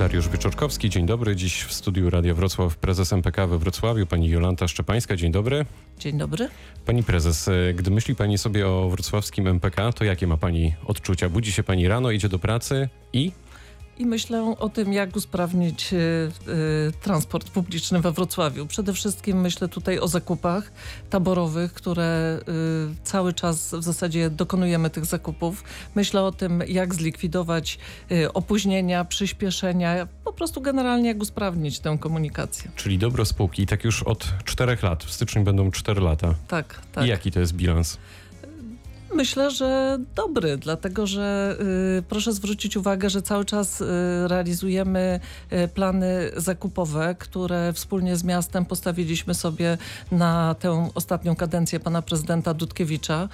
Dariusz Wieczorkowski, dzień dobry. Dziś w studiu Radia Wrocław prezes MPK we Wrocławiu, pani Jolanta Szczepańska, dzień dobry. Dzień dobry. Pani prezes, e, gdy myśli pani sobie o wrocławskim MPK, to jakie ma pani odczucia? Budzi się pani rano, idzie do pracy i i myślę o tym, jak usprawnić y, y, transport publiczny we Wrocławiu. Przede wszystkim myślę tutaj o zakupach taborowych, które y, cały czas w zasadzie dokonujemy tych zakupów. Myślę o tym, jak zlikwidować opóźnienia, przyspieszenia, po prostu generalnie jak usprawnić tę komunikację. Czyli dobro spółki, tak już od czterech lat. W styczniu będą cztery lata. Tak, tak. I jaki to jest bilans? Myślę, że dobry, dlatego że y, proszę zwrócić uwagę, że cały czas y, realizujemy y, plany zakupowe, które wspólnie z miastem postawiliśmy sobie na tę ostatnią kadencję pana prezydenta Dudkiewicza.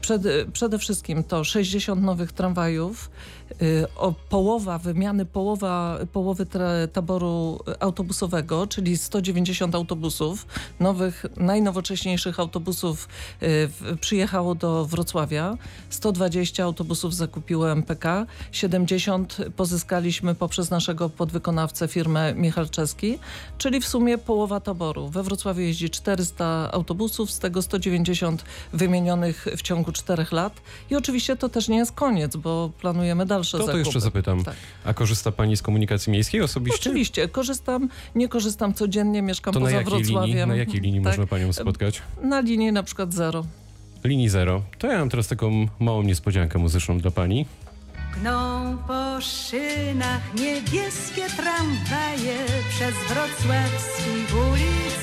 Przed, przede wszystkim to 60 nowych tramwajów, y, o połowa wymiany połowa, połowy taboru autobusowego, czyli 190 autobusów, nowych, najnowocześniejszych autobusów y, przyjechało do Wrocławia Wrocławia. 120 autobusów zakupiło MPK, 70 pozyskaliśmy poprzez naszego podwykonawcę firmę Michalczewski, czyli w sumie połowa taboru. We Wrocławiu jeździ 400 autobusów, z tego 190 wymienionych w ciągu 4 lat. I oczywiście to też nie jest koniec, bo planujemy dalsze to, zakupy. To jeszcze zapytam. Tak. A korzysta Pani z komunikacji miejskiej osobiście? Oczywiście, korzystam, nie korzystam codziennie, mieszkam to poza na Wrocławiem. Linii, na jakiej linii tak. można Panią spotkać? Na linii na przykład zero linii zero. To ja mam teraz taką małą niespodziankę muzyczną dla pani. Gną po szynach niebieskie tramwaje przez wrocławskich ulic.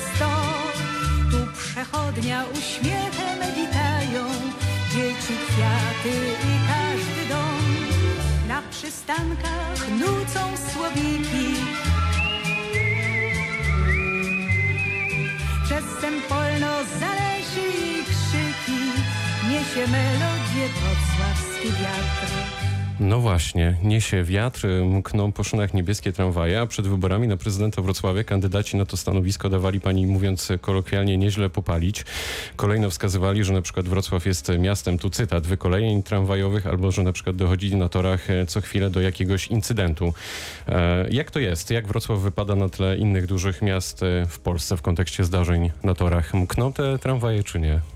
Tu przechodnia uśmiechem witają dzieci, kwiaty i każdy dom. Na przystankach nucą słowiki. Przez Sempolno zależy niesie melodię wrocławski wiatr. No właśnie, niesie wiatr, mkną po szynach niebieskie tramwaje, a przed wyborami na prezydenta Wrocławia kandydaci na to stanowisko dawali pani, mówiąc kolokwialnie, nieźle popalić. Kolejno wskazywali, że na przykład Wrocław jest miastem, tu cytat, wykolejeń tramwajowych, albo że na przykład dochodzi na torach e, co chwilę do jakiegoś incydentu. E, jak to jest? Jak Wrocław wypada na tle innych dużych miast e, w Polsce w kontekście zdarzeń na torach? Mkną te tramwaje czy nie?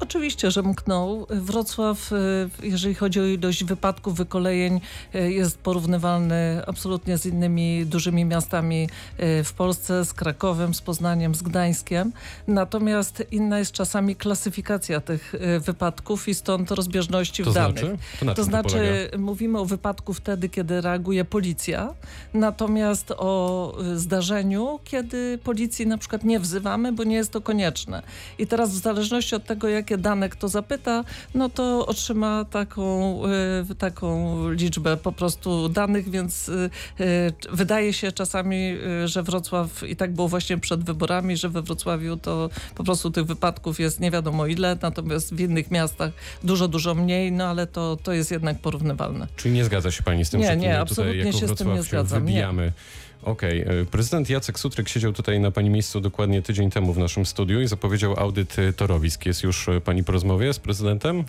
Oczywiście, że mknął. Wrocław, y, jeżeli chodzi o ilość wypadków, wykolejeń, y, jest porównywalny absolutnie z innymi dużymi miastami y, w Polsce, z Krakowem, z Poznaniem, z Gdańskiem. Natomiast inna jest czasami klasyfikacja tych wypadków i stąd rozbieżności to w znaczy? danych. To, to znaczy, to mówimy o wypadku wtedy, kiedy reaguje policja, natomiast o zdarzeniu, kiedy policji na przykład nie wzywamy, bo nie jest to konieczne. I teraz w zależności od tego, jak jakie dane kto zapyta, no to otrzyma taką, y, taką liczbę po prostu danych, więc y, y, wydaje się czasami, że Wrocław i tak było właśnie przed wyborami, że we Wrocławiu to po prostu tych wypadków jest nie wiadomo ile, natomiast w innych miastach dużo, dużo mniej, no ale to, to jest jednak porównywalne. Czyli nie zgadza się pani z tym, nie, że nie, tutaj jako się z tym nie zgadzam. wybijamy. Nie. Okej. Okay. E, prezydent Jacek Sutryk siedział tutaj na pani miejscu dokładnie tydzień temu w naszym studiu i zapowiedział audyt e, torowisk. Jest już e, pani po rozmowie z prezydentem?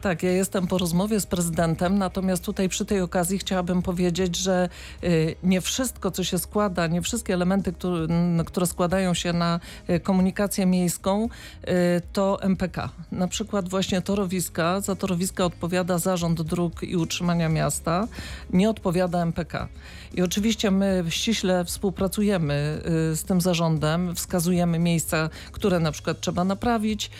Tak, ja jestem po rozmowie z prezydentem, natomiast tutaj przy tej okazji chciałabym powiedzieć, że y, nie wszystko, co się składa, nie wszystkie elementy, które, składają się na y, komunikację miejską, y, to MPK. Na przykład właśnie torowiska, za torowiska odpowiada Zarząd Dróg i Utrzymania Miasta, nie odpowiada MPK. I oczywiście my ściśle współpracujemy z tym zarządem, wskazujemy miejsca, które na przykład trzeba naprawić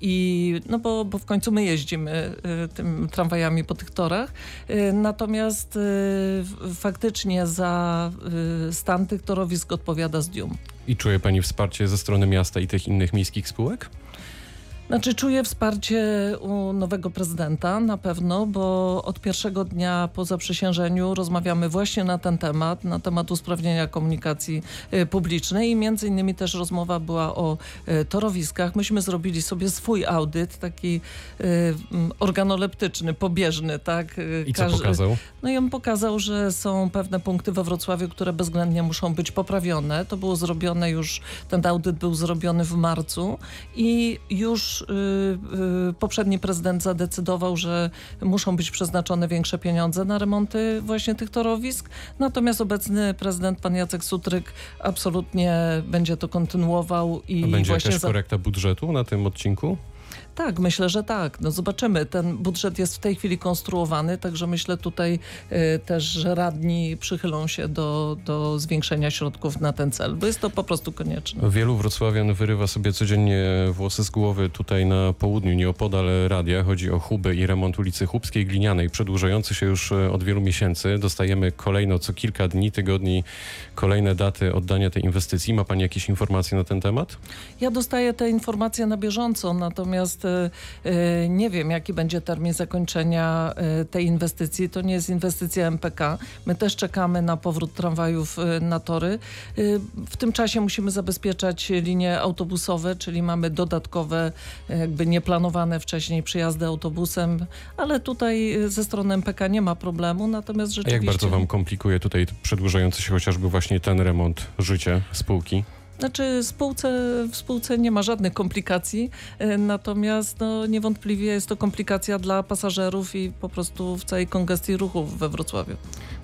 i no bo, bo w końcu my jeździmy y, tym tramwajami po tych torach. Y, natomiast y, faktycznie za stan tych torowisk odpowiada Zdium. I czuje Pani wsparcie ze strony miasta i tych innych miejskich spółek? Znaczy czuję wsparcie u nowego prezydenta na pewno, bo od pierwszego dnia po zaprzysiężeniu rozmawiamy właśnie na ten temat, na temat usprawnienia komunikacji y, publicznej i między innymi też rozmowa była o y, torowiskach. Myśmy zrobili sobie swój audyt, taki y, organoleptyczny, pobieżny, tak? I co pokazał? No i on pokazał, że są pewne punkty we Wrocławiu, które bezwzględnie muszą być poprawione. To było zrobione już, ten audyt był zrobiony w marcu i już już y, y, poprzedni prezydent zadecydował, że muszą być przeznaczone większe pieniądze na remonty właśnie tych torowisk. Natomiast obecny prezydent, pan Jacek Sutryk, absolutnie będzie to kontynuował i A będzie właśnie jakaś za- korekta budżetu na tym odcinku? Tak, myślę, że tak. No zobaczymy. Ten budżet jest w tej chwili konstruowany, także myślę tutaj y, też, że radni przychylą się do, do zwiększenia środków na ten cel, bo jest to po prostu konieczne. Wielu wrocławian wyrywa sobie codziennie włosy z głowy tutaj na południu, nieopodal radia. Chodzi o Huby i remont ulicy Chubskiej Glinianej, przedłużający się już e, od wielu miesięcy. Dostajemy kolejno co kilka dni, tygodni kolejne daty oddania tej inwestycji. Ma Pani jakieś informacje na ten temat? Ja dostaję te informacje na bieżąco, natomiast nie wiem, jaki będzie termin zakończenia y, tej inwestycji. To nie jest inwestycja MPK. My też czekamy na powrót tramwajów y, na tory. Y, w tym czasie musimy zabezpieczać linie autobusowe, czyli mamy dodatkowe, y, jakby nieplanowane wcześniej przyjazdy autobusem, ale tutaj y, ze strony MPK nie ma problemu, natomiast A rzeczywiście... jak bardzo Wam komplikuje tutaj przedłużający się chociażby właśnie ten remont życie spółki? Znaczy spółce, w spółce nie ma żadnych komplikacji, e, natomiast no, niewątpliwie jest to komplikacja dla pasażerów i po prostu w całej kongestii ruchu we Wrocławiu.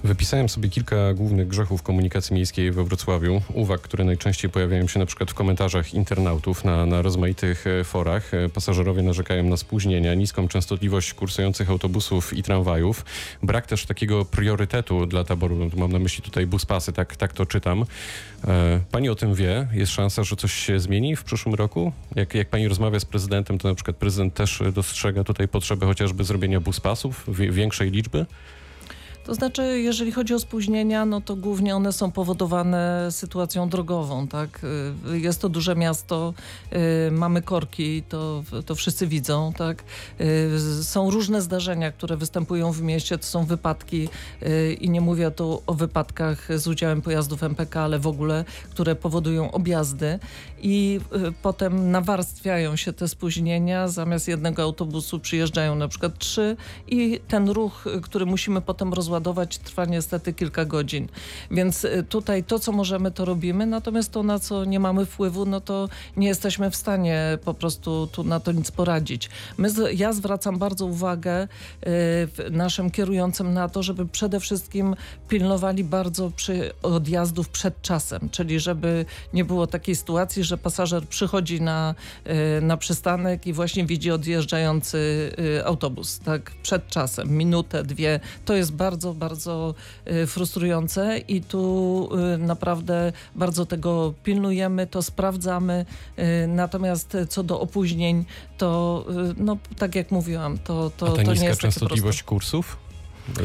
Wypisałem sobie kilka głównych grzechów komunikacji miejskiej we Wrocławiu, uwag, które najczęściej pojawiają się na przykład w komentarzach internautów na, na rozmaitych e, forach. E, Pasażerowie narzekają na spóźnienia, niską częstotliwość kursujących autobusów i tramwajów, brak też takiego priorytetu dla taboru, mam na myśli tutaj buspasy, tak, tak to czytam. Pani o tym wie, jest szansa, że coś się zmieni w przyszłym roku? Jak, jak pani rozmawia z prezydentem, to na przykład prezydent też dostrzega tutaj potrzebę chociażby zrobienia buspasów, większej liczby? To znaczy, jeżeli chodzi o spóźnienia, no to głównie one są powodowane sytuacją drogową, tak? Y, Jest to duże miasto, y, mamy korki, to, to wszyscy widzą, tak? Y, Są różne zdarzenia, które występują w mieście, to są wypadki i nie mówię tu o wypadkach z udziałem pojazdów MPK, ale w ogóle, które powodują objazdy i potem nawarstwiają się te spóźnienia, zamiast jednego autobusu przyjeżdżają na przykład trzy i ten ruch, który musimy potem rozładować, trwa niestety kilka godzin. Więc y, tutaj to, co możemy, to robimy, natomiast to, na co nie mamy wpływu, no to nie jesteśmy w stanie po prostu tu na to nic poradzić. My, ja zwracam bardzo uwagę y, naszym kierującym na to, żeby przede wszystkim pilnowali bardzo przy odjazdów przed czasem, czyli żeby nie było takiej sytuacji, że pasażer przychodzi na, y, na przystanek i właśnie widzi odjeżdżający y, autobus, tak, przed czasem, minutę, dwie. To jest bardzo, bardzo y, frustrujące i tu y, naprawdę bardzo tego pilnujemy, to sprawdzamy. Y, Natomiast co do opóźnień, to no, tak jak mówiłam, to, to, A ta to nie niska jest częstotliwość kursów?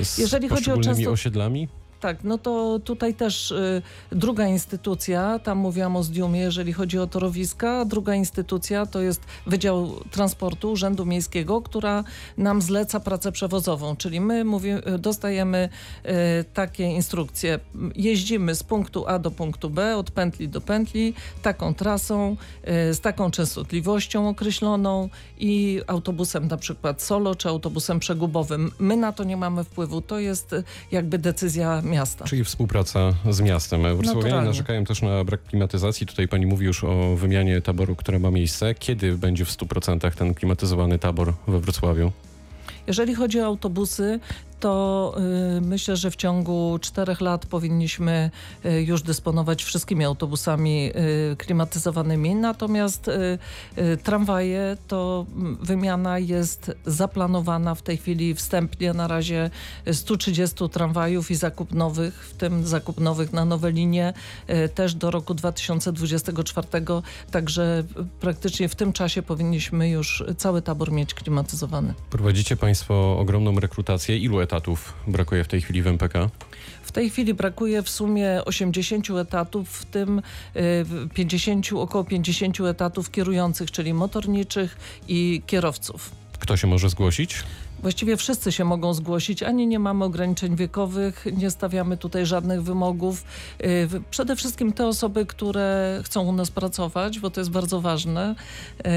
Z Jeżeli chodzi o często- osiedlami? Tak, no to tutaj też y, druga instytucja, tam mówiłam o Zdiumie, jeżeli chodzi o torowiska, druga instytucja to jest Wydział Transportu Urzędu Miejskiego, która nam zleca pracę przewozową, czyli my mówi, dostajemy y, takie instrukcje, jeździmy z punktu A do punktu B, od pętli do pętli, taką trasą, y, z taką częstotliwością określoną i autobusem na przykład solo, czy autobusem przegubowym. My na to nie mamy wpływu, to jest y, jakby decyzja miasta. Czyli współpraca z miastem. Wrocławianie narzekają też na brak klimatyzacji. Tutaj pani mówi już o wymianie taboru, która ma miejsce. Kiedy będzie w 100% ten klimatyzowany tabor we Wrocławiu? Jeżeli chodzi o autobusy, to y, myślę, że w ciągu czterech lat powinniśmy y, już dysponować wszystkimi autobusami y, klimatyzowanymi. Natomiast tramwaje to mm, wymiana jest zaplanowana w tej chwili wstępnie na razie 130 tramwajów i zakup nowych, w tym zakup nowych na nowe linie też do roku 2024. Także praktycznie w tym czasie powinniśmy już cały tabor mieć klimatyzowany. Prowadzicie państwo ogromną rekrutację. Ilu etatów brakuje w tej chwili w MPK? W tej chwili brakuje w sumie 80 etatów, w tym y, 50, około 50 etatów kierujących, czyli motorniczych i kierowców. Kto się może zgłosić? Właściwie wszyscy się mogą zgłosić, ani nie mamy ograniczeń wiekowych, nie stawiamy tutaj żadnych wymogów. Y, Przede wszystkim te osoby, które chcą u nas pracować, bo to jest bardzo ważne.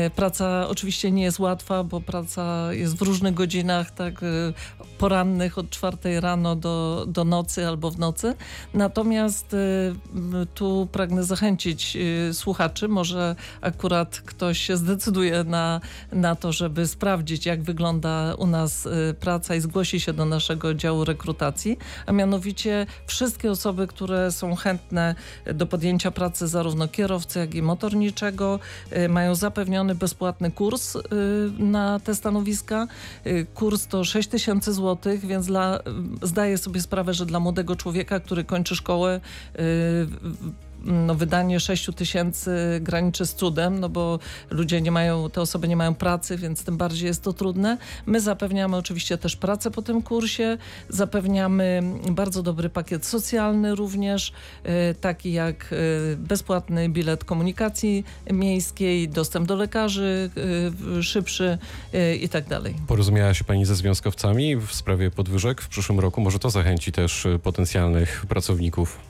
Y, Praca oczywiście nie jest łatwa, bo praca jest w różnych godzinach, tak, y, porannych od czwartej rano do, do nocy albo w nocy. Natomiast tu pragnę zachęcić słuchaczy, może akurat ktoś się zdecyduje na, na to, żeby sprawdzić, jak wygląda u nas y, praca i zgłosi się do naszego działu rekrutacji, a mianowicie wszystkie osoby, które są chętne do podjęcia pracy zarówno kierowcy, jak i motorniczego, y, mają zapewniony bezpłatny kurs y, na te stanowiska. Kurs to 6 tysięcy złotych, więc dla, zdaję sobie sprawę, że dla młodego człowieka, który kończy szkołę, no, wydanie 6 tysięcy graniczy z cudem, no bo ludzie nie mają, te osoby nie mają pracy, więc tym bardziej jest to trudne. My zapewniamy oczywiście też pracę po tym kursie, zapewniamy bardzo dobry pakiet socjalny również, y, taki jak y, bezpłatny bilet komunikacji miejskiej, dostęp do lekarzy y, szybszy i tak dalej. Porozumiała się pani ze związkowcami w sprawie podwyżek w przyszłym roku? Może to zachęci też potencjalnych pracowników?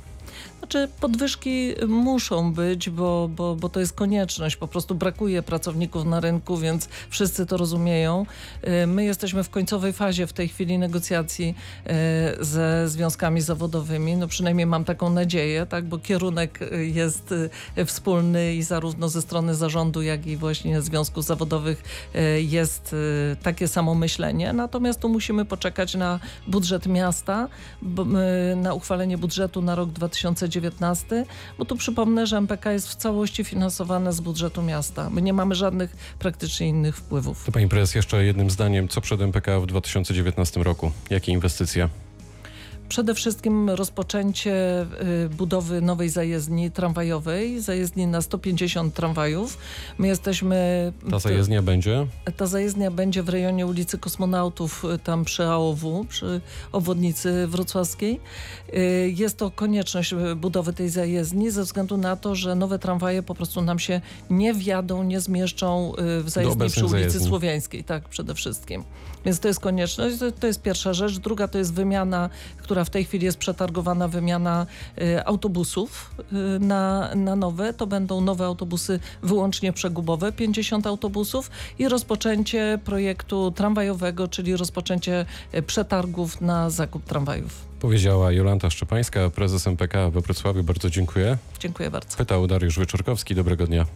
Znaczy podwyżki muszą być, bo, bo, bo to jest konieczność. Po prostu brakuje pracowników na rynku, więc wszyscy to rozumieją. Y, My jesteśmy w końcowej fazie w tej chwili negocjacji y, ze związkami zawodowymi. No przynajmniej mam taką nadzieję, tak, bo kierunek y, jest wspólny i zarówno ze strony zarządu, jak i właśnie związków zawodowych jest takie samo myślenie. Natomiast tu musimy poczekać na budżet miasta, na uchwalenie budżetu na rok 2019, bo tu przypomnę, że MPK jest w całości finansowane z budżetu miasta. My nie mamy żadnych praktycznie innych wpływów. Pani prezes, jeszcze jednym zdaniem, co przed MPK w 2019 roku? Jakie inwestycje? Przede wszystkim rozpoczęcie y, budowy nowej zajezdni tramwajowej, zajezdni na 150 tramwajów. My jesteśmy... Ta zajezdnia będzie? Ta zajezdnia będzie w rejonie ulicy Kosmonautów, y, tam przy AOW, przy obwodnicy wrocławskiej. Y, Jest to konieczność budowy tej zajezdni ze względu na to, że nowe tramwaje po prostu nam się nie wjadą, nie zmieszczą w zajezdni przy ulicy zajezdni. Słowiańskiej, tak przede wszystkim. Więc to jest konieczność, to jest pierwsza rzecz. Druga to jest wymiana, która w tej chwili jest przetargowana, wymiana y, autobusów y, na, na nowe. To będą nowe autobusy wyłącznie przegubowe, 50 autobusów i rozpoczęcie projektu tramwajowego, czyli rozpoczęcie y, przetargów na zakup tramwajów. Powiedziała Jolanta Szczepańska, prezes MPK we Wrocławiu. Bardzo dziękuję. Dziękuję bardzo. Pytał Dariusz Wyczorkowski. Dobrego dnia.